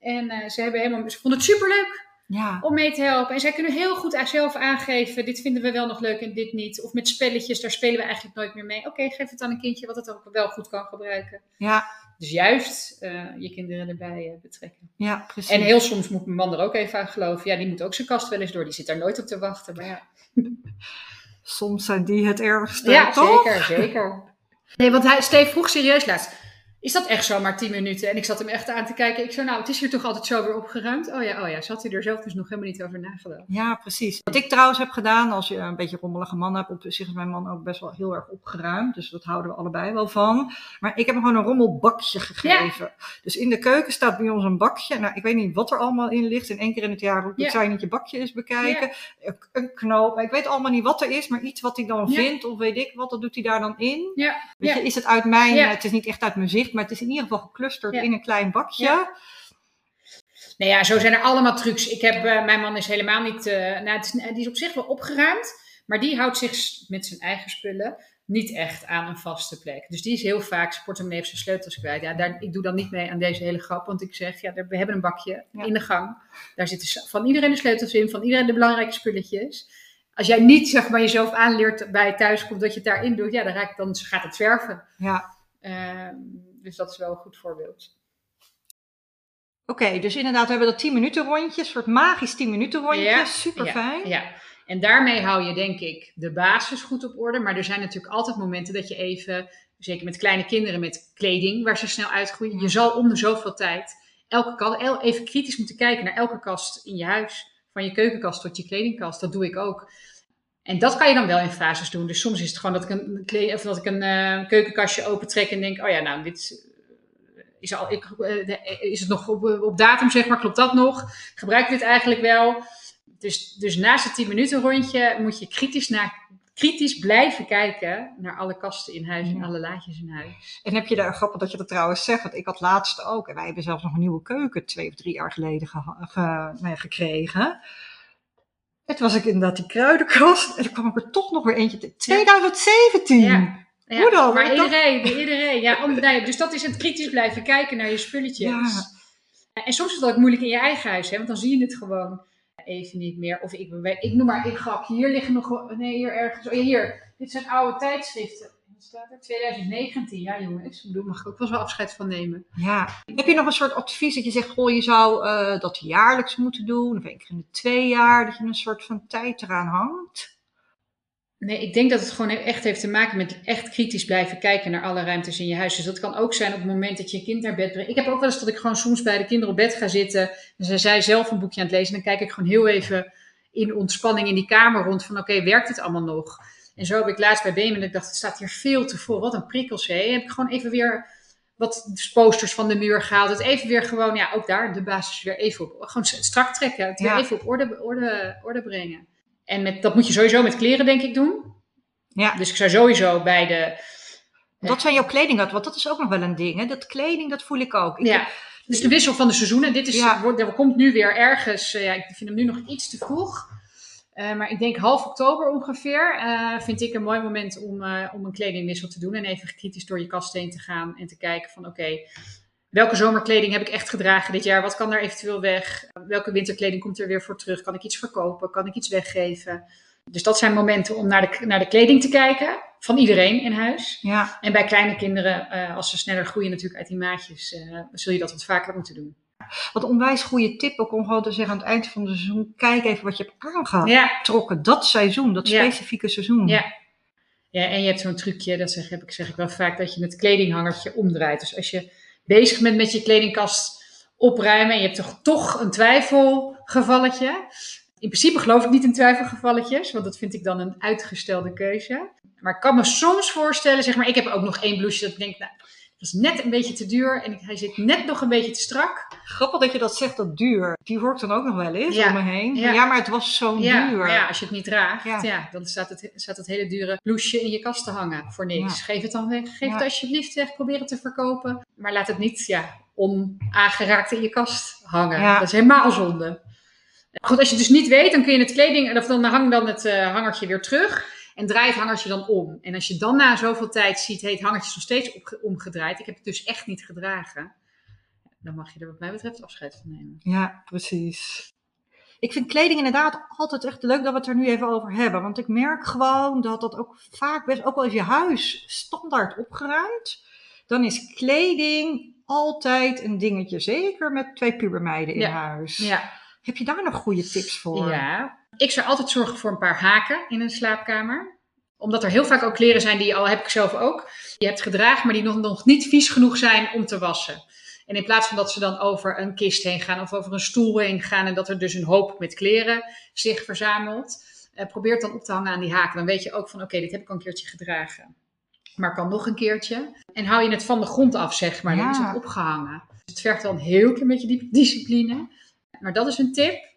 En eh, ze, hebben helemaal, ze vonden het superleuk
Ja.
om mee te helpen. En zij kunnen heel goed zelf aangeven, dit vinden we wel nog leuk en dit niet. Of met spelletjes, daar spelen we eigenlijk nooit meer mee. Oké, geef het aan een kindje wat het ook wel goed kan gebruiken.
Ja.
Dus juist eh, je kinderen erbij eh, betrekken.
ja, precies.
En heel soms moet mijn man er ook even aan geloven. Ja, die moet ook zijn kast wel eens door. Die zit daar nooit op te wachten. Maar ja,
Soms zijn die het ergste,
ja
toch?
zeker, zeker. Nee, want hij, Steve vroeg serieus laatst. Is dat echt zomaar 10 minuten? En ik zat hem echt aan te kijken. Ik zei, nou, het is hier toch altijd zo weer opgeruimd? Oh ja, oh ja. Zat hij er zelf dus nog helemaal niet over nagedacht.
Ja, precies. Wat ik trouwens heb gedaan, als je een beetje rommelige man hebt, op zich is mijn man ook best wel heel erg opgeruimd. Dus dat houden we allebei wel van. Maar ik heb hem gewoon een rommelbakje gegeven. Dus in de keuken staat bij ons een bakje. Nou, ik weet niet wat er allemaal in ligt. En één keer in het jaar
Ja.
zou je niet je bakje eens bekijken? Een, een knoop. Ik weet allemaal niet wat er is, maar iets wat hij dan vindt of weet ik wat, dat doet hij daar dan in.
Ja,
Weet je, is het uit mijn, het is niet echt uit mijn zicht, maar het is in ieder geval geclusterd
Ja.
in een klein bakje.
Ja. Nou ja, zo zijn er allemaal trucs. Ik heb, eh, mijn man is helemaal niet, eh, nou, het is, die is op zich wel opgeruimd, maar die houdt zich met zijn eigen spullen niet echt aan een vaste plek. Dus die is heel vaak, zijn portemonnee heeft zijn sleutels kwijt. Ja, daar, ik doe dan niet mee aan deze hele grap, want ik zeg, ja, we hebben een bakje
Ja.
in de gang. Daar zitten van iedereen de sleutels in, van iedereen de belangrijke spulletjes. Als jij niet zeg maar, jezelf aanleert bij thuiskomt dat je het daarin doet, ja, dan, raakt, dan gaat het zwerven.
Ja.
Ehm, dus dat is wel een goed voorbeeld.
Oké, dus inderdaad, we hebben dat 10 minuten rondje, een soort magisch 10 minuten rondje.
Ja,
Super fijn.
Ja, en daarmee hou je denk ik de basis goed op orde. Maar er zijn natuurlijk altijd momenten dat je even, zeker met kleine kinderen met kleding, waar ze snel uitgroeien, je zal om de zoveel tijd elke kast, even kritisch moeten kijken naar elke kast in je huis. Van je keukenkast tot je kledingkast. Dat doe ik ook. En dat kan je dan wel in fases doen. Dus soms is het gewoon dat ik een, kle- of dat ik een eh, keukenkastje opentrek en denk, oh ja, nou, dit is, al, ik, eh, is het nog op, op datum, zeg maar, klopt dat nog? Gebruik ik dit eigenlijk wel? Dus, dus naast het 10 minuten rondje moet je kritisch, naar, kritisch blijven kijken naar alle kasten in huis en alle laadjes in huis.
En heb je daar, grappig dat je dat trouwens zegt, want ik had laatst ook, en wij hebben zelfs nog een nieuwe keuken twee of drie jaar geleden ge- gekregen. En toen was ik inderdaad die kruidenkast en toen kwam ik er toch nog weer eentje te 2017!
Ja. Ja,
Hoe dan?
Maar
Ik
iedereen, iedereen. Ja, om, nou ja, dus dat is het kritisch blijven kijken naar je spulletjes.
Ja.
En soms is dat ook moeilijk in je eigen huis, hè, want dan zie je het gewoon even niet meer. Of ik, ik noem maar een grapje. Hier liggen nog nee, hier ergens. Oh hier. Dit zijn oude tijdschriften. Wat staat er? 2019. Ja, jongens. Ik bedoel, mag ik ook wel eens wel afscheid van nemen.
Ja. Heb je nog een soort advies dat je zegt, goh, je zou eh, dat jaarlijks moeten doen, of één keer in de twee jaar, dat je een soort van tijd eraan hangt?
Nee, ik denk dat het gewoon echt heeft te maken met echt kritisch blijven kijken naar alle ruimtes in je huis. Dus dat kan ook zijn op het moment dat je een kind naar bed brengt. Ik heb ook wel eens dat ik gewoon soms bij de kinderen op bed ga zitten. En ze zij zelf een boekje aan het lezen. En dan kijk ik gewoon heel even in ontspanning in die kamer rond. Van oké, werkt het allemaal nog? En zo heb ik laatst bij Bemen, ik dacht, het staat hier veel te vol. Wat een prikkels, hè? Heb ik gewoon even weer wat posters van de muur gehaald. Het even weer gewoon, ja, ook daar de basis weer even op. Gewoon strak trekken. Het weer
Ja.
even op orde, orde, orde brengen. En met, dat moet je sowieso met kleren, denk ik, doen.
Ja.
Dus ik zou sowieso bij de.
Dat zijn jouw kleding, want dat is ook nog wel een ding. Hè? Dat kleding, dat voel ik ook. Ik
Ja, dus de wissel van de seizoenen. Dit is,
Ja.
wordt, er komt nu weer ergens. eh, ja, ik vind hem nu nog iets te vroeg. Eh, maar ik denk half oktober ongeveer. eh, vind ik een mooi moment om, eh, om een kledingwissel te doen. En even kritisch door je kast heen te gaan. En te kijken van oké. welke zomerkleding heb ik echt gedragen dit jaar? Wat kan er eventueel weg? Welke winterkleding komt er weer voor terug? Kan ik iets verkopen? Kan ik iets weggeven? Dus dat zijn momenten om naar de, naar de kleding te kijken. Van iedereen in huis.
Ja,
En bij kleine kinderen, als ze sneller groeien natuurlijk uit die maatjes, zul je dat wat vaker moeten doen.
Wat een onwijs goede tip ook om gewoon te zeggen aan het eind van het seizoen, kijk even wat je hebt
Ja,
aangetrokken. Dat seizoen, dat
Ja.
specifieke seizoen.
Ja. ja en je hebt zo'n trucje, dat zeg, heb ik, zeg ik wel vaak, dat je het kledinghangertje omdraait. Dus als je bezig bent met je kledingkast opruimen en je hebt toch, toch een twijfelgevalletje. In principe geloof ik niet in twijfelgevalletjes, want dat vind ik dan een uitgestelde keuze. Maar ik kan me soms voorstellen, zeg maar, ik heb ook nog één blouseje dat ik denk, nou, dat is net een beetje te duur en hij zit net nog een beetje te strak.
Grappig dat je dat zegt, dat duur. Die hoor ik dan ook nog wel eens
Ja.
om me heen.
Ja.
Ja, maar het was
Ja,
duur.
ja, als je het niet draagt,
Ja.
dan staat het, staat het hele dure blouseje in je kast te hangen voor niks. Geef het dan weg. Geef het alsjeblieft weg. Probeer het te verkopen. Maar laat het niet ja, onaangeraakt in je kast hangen. Dat is helemaal zonde. Goed, als je het dus niet weet, dan kun je het kleding, of dan hang dan het eh, hangertje weer terug. En draai het hangertje dan om. En als je dan na zoveel tijd ziet, heet het hangertje is nog steeds omgedraaid. Ik heb het dus echt niet gedragen. Dan mag je er wat mij betreft afscheid van nemen.
Ja, precies. Ik vind kleding inderdaad altijd echt leuk dat we het er nu even over hebben. Want ik merk gewoon dat dat ook vaak best, ook al is je huis standaard opgeruimd, dan is kleding altijd een dingetje. Zeker met twee pubermeiden in
Ja.
huis.
Ja.
Heb je daar nog goede tips voor?
Ja, ik zou altijd zorgen voor een paar haken in een slaapkamer. Omdat er heel vaak ook kleren zijn die al heb ik zelf ook. Je hebt gedragen, maar die nog, nog niet vies genoeg zijn om te wassen. En in plaats van dat ze dan over een kist heen gaan of over een stoel heen gaan en dat er dus een hoop met kleren zich verzamelt, eh, probeer het dan op te hangen aan die haken. Dan weet je ook van oké, dit heb ik al een keertje gedragen. Maar kan nog een keertje. En hou je het van de grond af, zeg maar. Dan is het opgehangen. Dus het vergt wel een heel klein beetje die- discipline. Maar dat is een tip.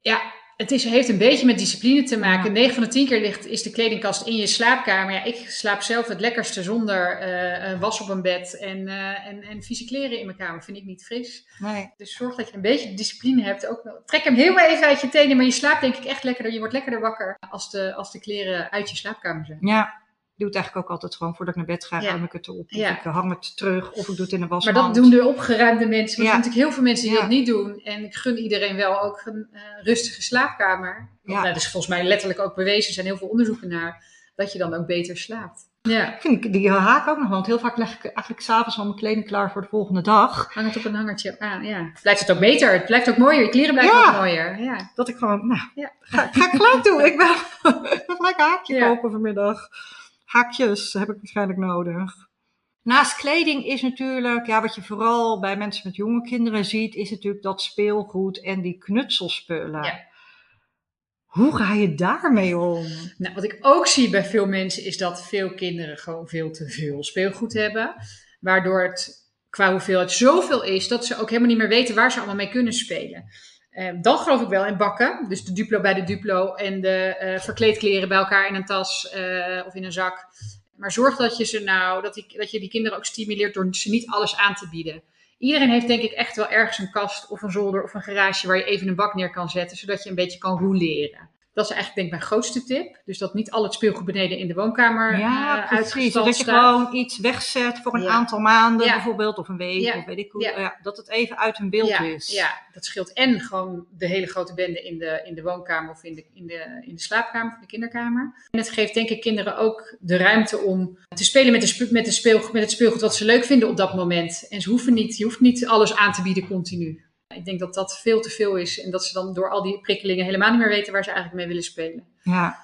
Ja, het is, heeft een beetje met discipline te maken.
Ja.
9 van de 10 keer ligt, is de kledingkast in je slaapkamer. Ja, ik slaap zelf het lekkerste zonder eh, was op een bed en, eh, en, en vieze kleren in mijn kamer. Vind ik niet fris.
Nee.
Dus zorg dat je een beetje discipline hebt. Ook. Trek hem heel even uit je tenen, maar je slaapt denk ik echt lekkerder. Je wordt lekkerder wakker als de, als de kleren uit je slaapkamer zijn.
Ja, doe het eigenlijk ook altijd gewoon voordat ik naar bed ga,
Ja.
ruim ik het op. Of
Ja.
ik hang het terug, of ik doe het in een
Maar
wasmand.
dat doen de opgeruimde mensen. Maar er zijn natuurlijk heel veel mensen die
Ja.
dat niet doen. En ik gun iedereen wel ook een eh, rustige slaapkamer. Want
Ja.
Dat is volgens mij letterlijk ook bewezen. Er zijn heel veel onderzoeken naar. Dat je dan ook beter slaapt. Ja.
Ik vind die haak ook nog, want heel vaak leg ik eigenlijk s'avonds al mijn kleding klaar voor de volgende dag.
Hang het op een hangertje aan. Ja. Blijft het ook beter. Het blijft ook mooier. Je kleren blijven
Ja.
ook mooier. Ja.
Dat ik gewoon, nou,
Ja.
ga, ga ik gelijk doen. Ik wil ik [LAUGHS] gelijk een haakje
Ja.
kopen vanmiddag. Haakjes heb ik waarschijnlijk nodig. Naast kleding is natuurlijk, ja, wat je vooral bij mensen met jonge kinderen ziet, is natuurlijk dat speelgoed en die knutselspullen.
Ja.
Hoe ga je daarmee om?
Nou, wat ik ook zie bij veel mensen is dat veel kinderen gewoon veel te veel speelgoed hebben. Waardoor het qua hoeveelheid zoveel is dat ze ook helemaal niet meer weten waar ze allemaal mee kunnen spelen. Eh, dan geloof ik wel in bakken. Dus de Duplo bij de Duplo en de eh, verkleedkleren bij elkaar in een tas eh, of in een zak. Maar zorg dat je ze nou, dat, die, dat je die kinderen ook stimuleert door ze niet alles aan te bieden. Iedereen heeft denk ik echt wel ergens een kast of een zolder of een garage waar je even een bak neer kan zetten, zodat je een beetje kan rouleren. Dat is eigenlijk denk ik mijn grootste tip. Dus dat niet al het speelgoed beneden in de woonkamer
Ja,
uh,
precies. Dat je
staat.
gewoon iets wegzet voor een
Ja.
aantal maanden
Ja.
bijvoorbeeld, of een week,
Ja.
of weet ik hoe. Dat het even uit hun beeld is.
Ja, dat scheelt. En gewoon de hele grote bende in de, in de woonkamer of in de, in, de, in de slaapkamer of de kinderkamer. En het geeft denk ik kinderen ook de ruimte om te spelen met, de met, de speelgoed, met het speelgoed wat ze leuk vinden op dat moment. En ze hoeven niet, je hoeft niet alles aan te bieden continu. Ik denk dat dat veel te veel is en dat ze dan door al die prikkelingen helemaal niet meer weten waar ze eigenlijk mee willen spelen.
Ja.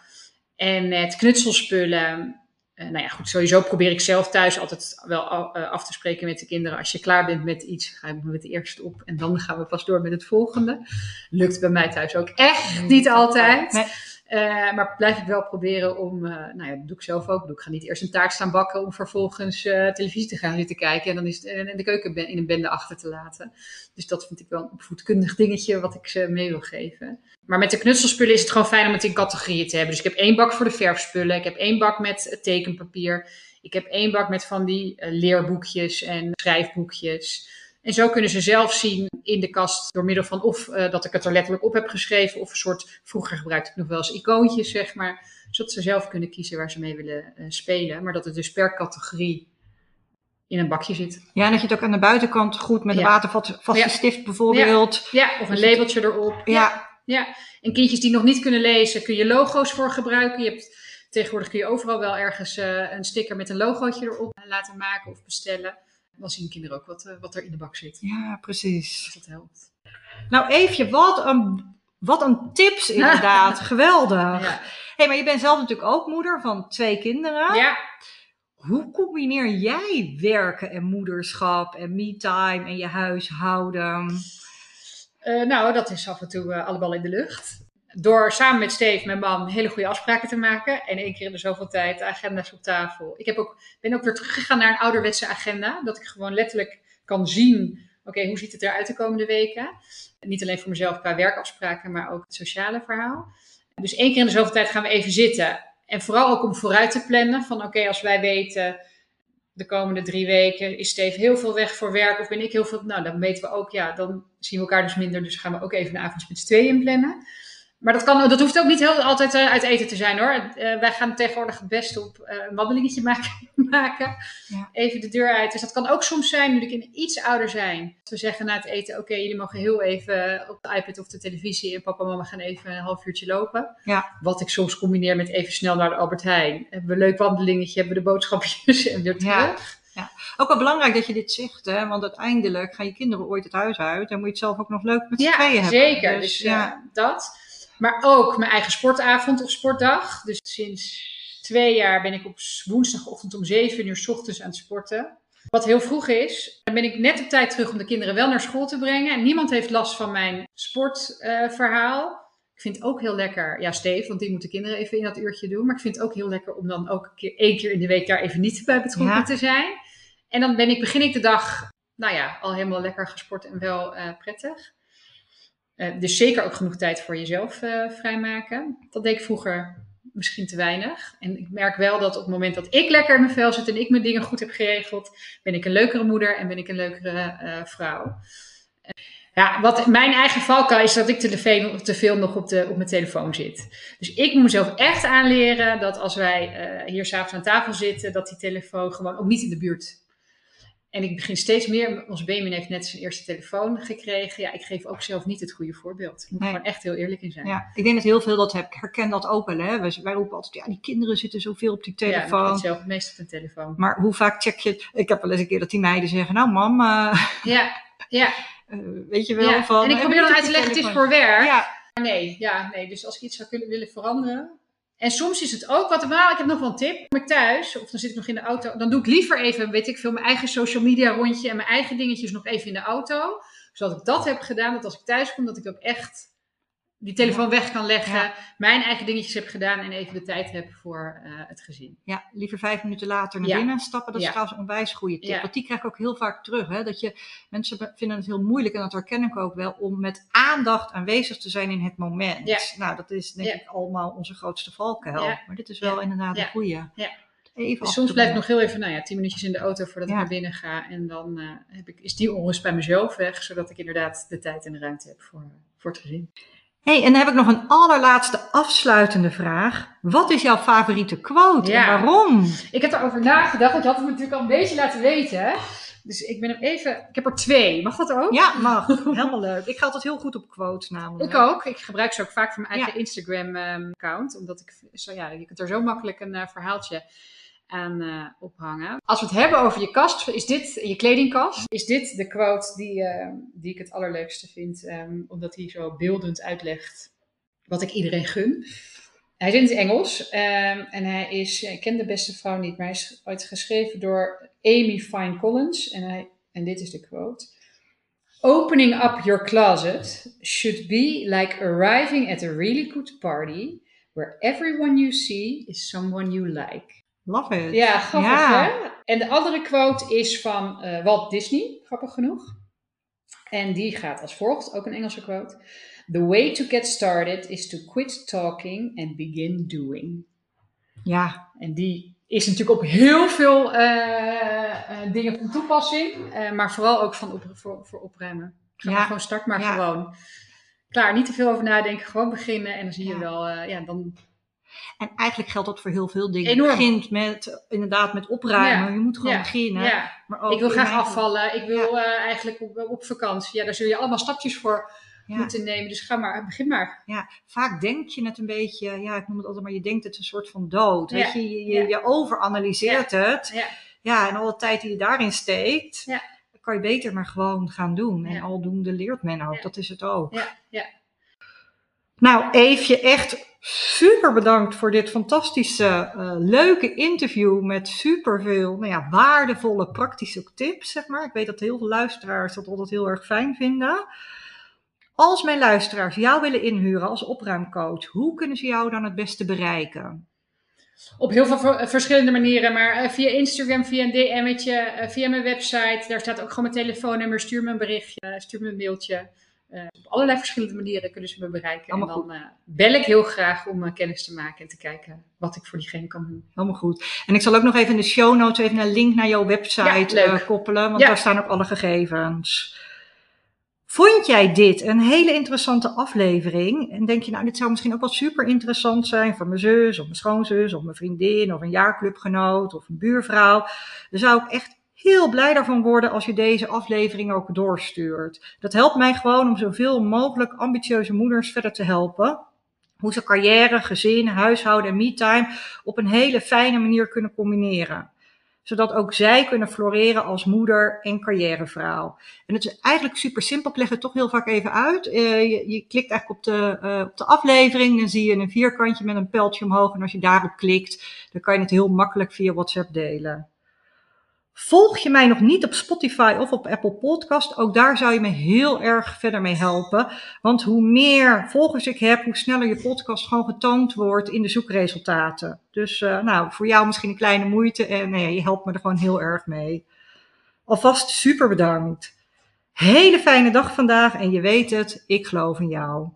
En het knutselspullen. eh, nou ja, goed, sowieso probeer ik zelf thuis altijd wel eh, af te spreken met de kinderen. Als je klaar bent met iets, ga ik met de eerste op en dan gaan we pas door met het volgende. Lukt bij mij thuis ook echt niet altijd.
Nee.
Eh, maar blijf ik wel proberen om, eh, nou ja, dat doe ik zelf ook. Ik ga niet eerst een taart staan bakken om vervolgens eh, televisie te gaan zitten kijken en dan is de keuken in een bende achter te laten. Dus dat vind ik wel een opvoedkundig dingetje wat ik ze mee wil geven. Maar met de knutselspullen is het gewoon fijn om het in categorieën te hebben. Dus ik heb één bak voor de verfspullen. Ik heb één bak met tekenpapier. Ik heb één bak met van die leerboekjes en schrijfboekjes. En zo kunnen ze zelf zien in de kast door middel van of eh, dat ik het er letterlijk op heb geschreven. Of een soort, vroeger gebruikte ik nog wel eens icoontjes, zeg maar. Zodat ze zelf kunnen kiezen waar ze mee willen eh, spelen. Maar dat het dus per categorie in een bakje zit.
ja, en dat je het ook aan de buitenkant goed met
Ja.
een watervaste
Ja.
stift bijvoorbeeld.
Ja, of een
Dus
labeltje erop.
Ja.
Ja, en kindjes die nog niet kunnen lezen, kun je logo's voor gebruiken. Je hebt, tegenwoordig kun je overal wel ergens eh, een sticker met een logootje erop laten maken of bestellen. Dan zien kinderen ook wat, eh, wat er in de bak zit.
ja, precies.
Dus dat helpt.
Nou, Eefje, wat een, wat een tips [LAUGHS] inderdaad. Geweldig.
Ja.
hey, maar je bent zelf natuurlijk ook moeder van twee kinderen.
ja,
Hoe combineer jij werken en moederschap en me-time en je huishouden?
Eh, nou, dat is af en toe eh, alle ballen in de lucht. Door samen met Steve, mijn man, hele goede afspraken te maken. En één keer in de zoveel tijd de agenda's op tafel. Ik heb ook, ben ook weer teruggegaan naar een ouderwetse agenda. Dat ik gewoon letterlijk kan zien, oké, hoe ziet het eruit de komende weken? Niet alleen voor mezelf qua werkafspraken, maar ook het sociale verhaal. Dus één keer in de zoveel tijd gaan we even zitten. En vooral ook om vooruit te plannen. Van oké, als wij weten de komende drie weken is Steve heel veel weg voor werk of ben ik heel veel. Nou, dan weten we ook, ja, dan zien we elkaar dus minder. Dus gaan we ook even een avondje met z'n tweeën plannen. Maar dat, kan, dat hoeft ook niet heel, altijd eh, uit eten te zijn hoor. Eh, wij gaan tegenwoordig het beste op eh, een wandelingetje [LAUGHS] maken. maken.
Ja.
Even de deur uit. Dus dat kan ook soms zijn, nu de kinderen iets ouder zijn. Dat we zeggen na het eten, oké, jullie mogen heel even op de iPad of de televisie. En papa en mama gaan even een half uurtje lopen.
Ja.
Wat ik soms combineer met even snel naar de Albert Heijn. Hebben we een leuk wandelingetje, hebben we de boodschapjes en weer terug.
Ja. Ook wel belangrijk dat je dit zegt, hè? want uiteindelijk gaan je kinderen ooit het huis uit en moet je het zelf ook nog leuk met z'n
Ja,
tweeën hebben.
zeker. Dus,
ja.
ja, dat. Maar ook mijn eigen sportavond of sportdag. Dus sinds twee jaar ben ik op woensdagochtend om zeven uur 's ochtends aan het sporten. Wat heel vroeg is, dan ben ik net op tijd terug om de kinderen wel naar school te brengen. En niemand heeft last van mijn sportverhaal. ik vind het ook heel lekker, ja Steve, want die moet de kinderen even in dat uurtje doen. Maar ik vind het ook heel lekker om dan ook een keer, één keer in de week daar even niet bij betrokken
Ja.
te zijn. En dan ben ik, begin ik de dag, nou ja, al helemaal lekker gesport en wel eh, prettig. Eh, dus zeker ook genoeg tijd voor jezelf eh, vrijmaken. Dat deed ik vroeger misschien te weinig. En ik merk wel dat op het moment dat ik lekker in mijn vel zit en ik mijn dingen goed heb geregeld, ben ik een leukere moeder en ben ik een leukere eh, vrouw. Ja, wat mijn eigen valkuil is dat ik te veel, te veel nog op, de, op mijn telefoon zit. Dus ik moet mezelf echt aanleren dat als wij hier s'avonds aan tafel zitten, dat die telefoon gewoon ook niet in de buurt. En ik begin steeds meer, onze Benjamin heeft net zijn eerste telefoon gekregen. Ja, ik geef ook zelf niet het goede voorbeeld. Ik moet
Nee.
gewoon echt heel eerlijk in zijn.
Ja, ik denk dat heel veel dat hebben. Ik herken dat ook wel. Hè? Wij, wij roepen altijd, ja, die kinderen zitten zoveel op die
Ja,
telefoon.
heb je het zelf het meest op een telefoon.
maar hoe vaak check je? Ik heb wel eens een keer dat die meiden zeggen, nou mam, eh,
Ja, ja. [LAUGHS]
eh, weet je wel
ja.
van...
en ik
eh,
probeer dan uit te leggen, het is voor werk.
Ja,
Nee, ja, nee. Dus als ik iets zou kunnen willen veranderen. En soms is het ook wat. Nou, ik heb nog wel een tip. Kom ik thuis, of dan zit ik nog in de auto. Dan doe ik liever even, weet ik veel, mijn eigen social media rondje en mijn eigen dingetjes nog even in de auto. Zodat ik dat heb gedaan. Dat als ik thuis kom, dat ik ook echt die telefoon weg kan leggen,
Ja.
mijn eigen dingetjes heb gedaan en even de tijd heb voor eh, het gezin.
Ja, liever vijf minuten later naar
Ja.
binnen stappen. Dat is trouwens een onwijs goede tip. Want die krijg ik ook heel vaak terug. Hè? Dat je, mensen vinden het heel moeilijk, en dat herken ik ook wel, om met aandacht aanwezig te zijn in het moment.
Ja.
Nou, dat is denk ik allemaal onze grootste valkuil. Maar dit is wel inderdaad een goede.
Ja.
Even
Dus soms blijf ik nog heel even, nou ja, tien minuutjes in de auto voordat
Ja.
ik naar binnen ga. En dan eh, heb ik, is die onrust bij mezelf weg, zodat ik inderdaad de tijd en de ruimte heb voor, voor het gezin.
Hey, en dan heb ik nog een allerlaatste afsluitende vraag. Wat is jouw favoriete quote
Ja.
en waarom?
Ik heb erover nagedacht, je had het me natuurlijk al een beetje laten weten. Dus ik ben hem even, ik heb er twee. Mag dat ook?
Ja, mag. Helemaal leuk. Ik ga altijd heel goed op quotes namelijk.
Ik ook. Ik gebruik ze ook vaak voor mijn eigen
Ja.
Instagram-account. omdat ik, zo, ja, je kunt er zo makkelijk een eh, verhaaltje aan eh, ophangen. Als we het hebben over je kast, is dit je kledingkast. Is dit de quote die, eh, die ik het allerleukste vind. ehm, omdat hij zo beeldend uitlegt wat ik iedereen gun. Hij is in het Engels ehm, en hij is, ik ken de beste vrouw niet, maar hij is ooit geschreven door Amy Fine Collins. En, hij, en dit is de quote. Opening up your closet should be like arriving at a really good party where everyone you see is someone you like.
Love it.
Ja, grappig
Ja.
hè? En de andere quote is van eh, Walt Disney, grappig genoeg. En die gaat als volgt, ook een Engelse quote. The way to get started is to quit talking and begin doing.
Ja,
En die is natuurlijk op heel veel eh, eh, dingen van toepassing, maar vooral ook van op, voor, voor opruimen. Ga
Ja.
maar gewoon start maar
Ja.
gewoon. Klaar, niet te veel over nadenken, gewoon beginnen en dan zie je wel, ja, dan
En eigenlijk geldt dat voor heel veel dingen.
Enorm.
Je begint met, inderdaad met opruimen.
Ja.
Je moet gewoon
Ja.
beginnen.
ja.
Maar ook
ik wil graag afvallen, ik wil eh, eigenlijk op, op vakantie. Ja, daar zul je allemaal stapjes voor moeten nemen. Dus ga maar, begin maar.
Ja, vaak denk je het een beetje, ja, ik noem het altijd maar, je denkt het een soort van dood.
Ja.
Weet je, je, je, je overanalyseert het.
Ja.
Ja, en alle tijd die je daarin steekt,
Ja.
kan je beter maar gewoon gaan doen. En
Ja.
aldoende leert men ook,
Ja.
dat is het ook.
Ja, ja.
Nou, Eefje, echt super bedankt voor dit fantastische, eh, leuke interview met superveel nou ja, waardevolle praktische tips, zeg maar. Ik weet dat heel veel luisteraars dat altijd heel erg fijn vinden. Als mijn luisteraars jou willen inhuren als opruimcoach, hoe kunnen ze jou dan het beste bereiken?
Op heel veel ver- verschillende manieren, maar eh, via Instagram, via een DM'tje, eh, via mijn website. Daar staat ook gewoon mijn telefoonnummer. Stuur me een berichtje, stuur me een mailtje. Eh, op allerlei verschillende manieren kunnen ze me bereiken.
Allemaal
en dan eh, bel ik heel graag om eh, kennis te maken en te kijken wat ik voor diegene kan doen.
Helemaal goed. En ik zal ook nog even in de show notes even een link naar jouw website
Ja,
koppelen, want
Ja.
daar staan ook alle gegevens. Vond jij dit een hele interessante aflevering? En denk je, nou, dit zou misschien ook wel super interessant zijn voor mijn zus, of mijn schoonzus, of mijn vriendin, of een jaarclubgenoot, of een buurvrouw? Dan zou ik echt heel blij daarvan worden als je deze aflevering ook doorstuurt. Dat helpt mij gewoon om zoveel mogelijk ambitieuze moeders verder te helpen. Hoe ze carrière, gezin, huishouden en me-time op een hele fijne manier kunnen combineren. Zodat ook zij kunnen floreren als moeder en carrièrevrouw. En het is eigenlijk super simpel. Ik leg het toch heel vaak even uit. Eh, je, je klikt eigenlijk op de, eh, op de aflevering. Dan zie je een vierkantje met een pijltje omhoog. En als je daarop klikt, dan kan je het heel makkelijk via WhatsApp delen. Volg je mij nog niet op Spotify of op Apple Podcast? Ook daar zou je me heel erg verder mee helpen. Want hoe meer volgers ik heb, hoe sneller je podcast gewoon getoond wordt in de zoekresultaten. Dus eh, nou, voor jou misschien een kleine moeite en nee, je helpt me er gewoon heel erg mee. Alvast super bedankt. Hele fijne dag vandaag en je weet het, ik geloof in jou.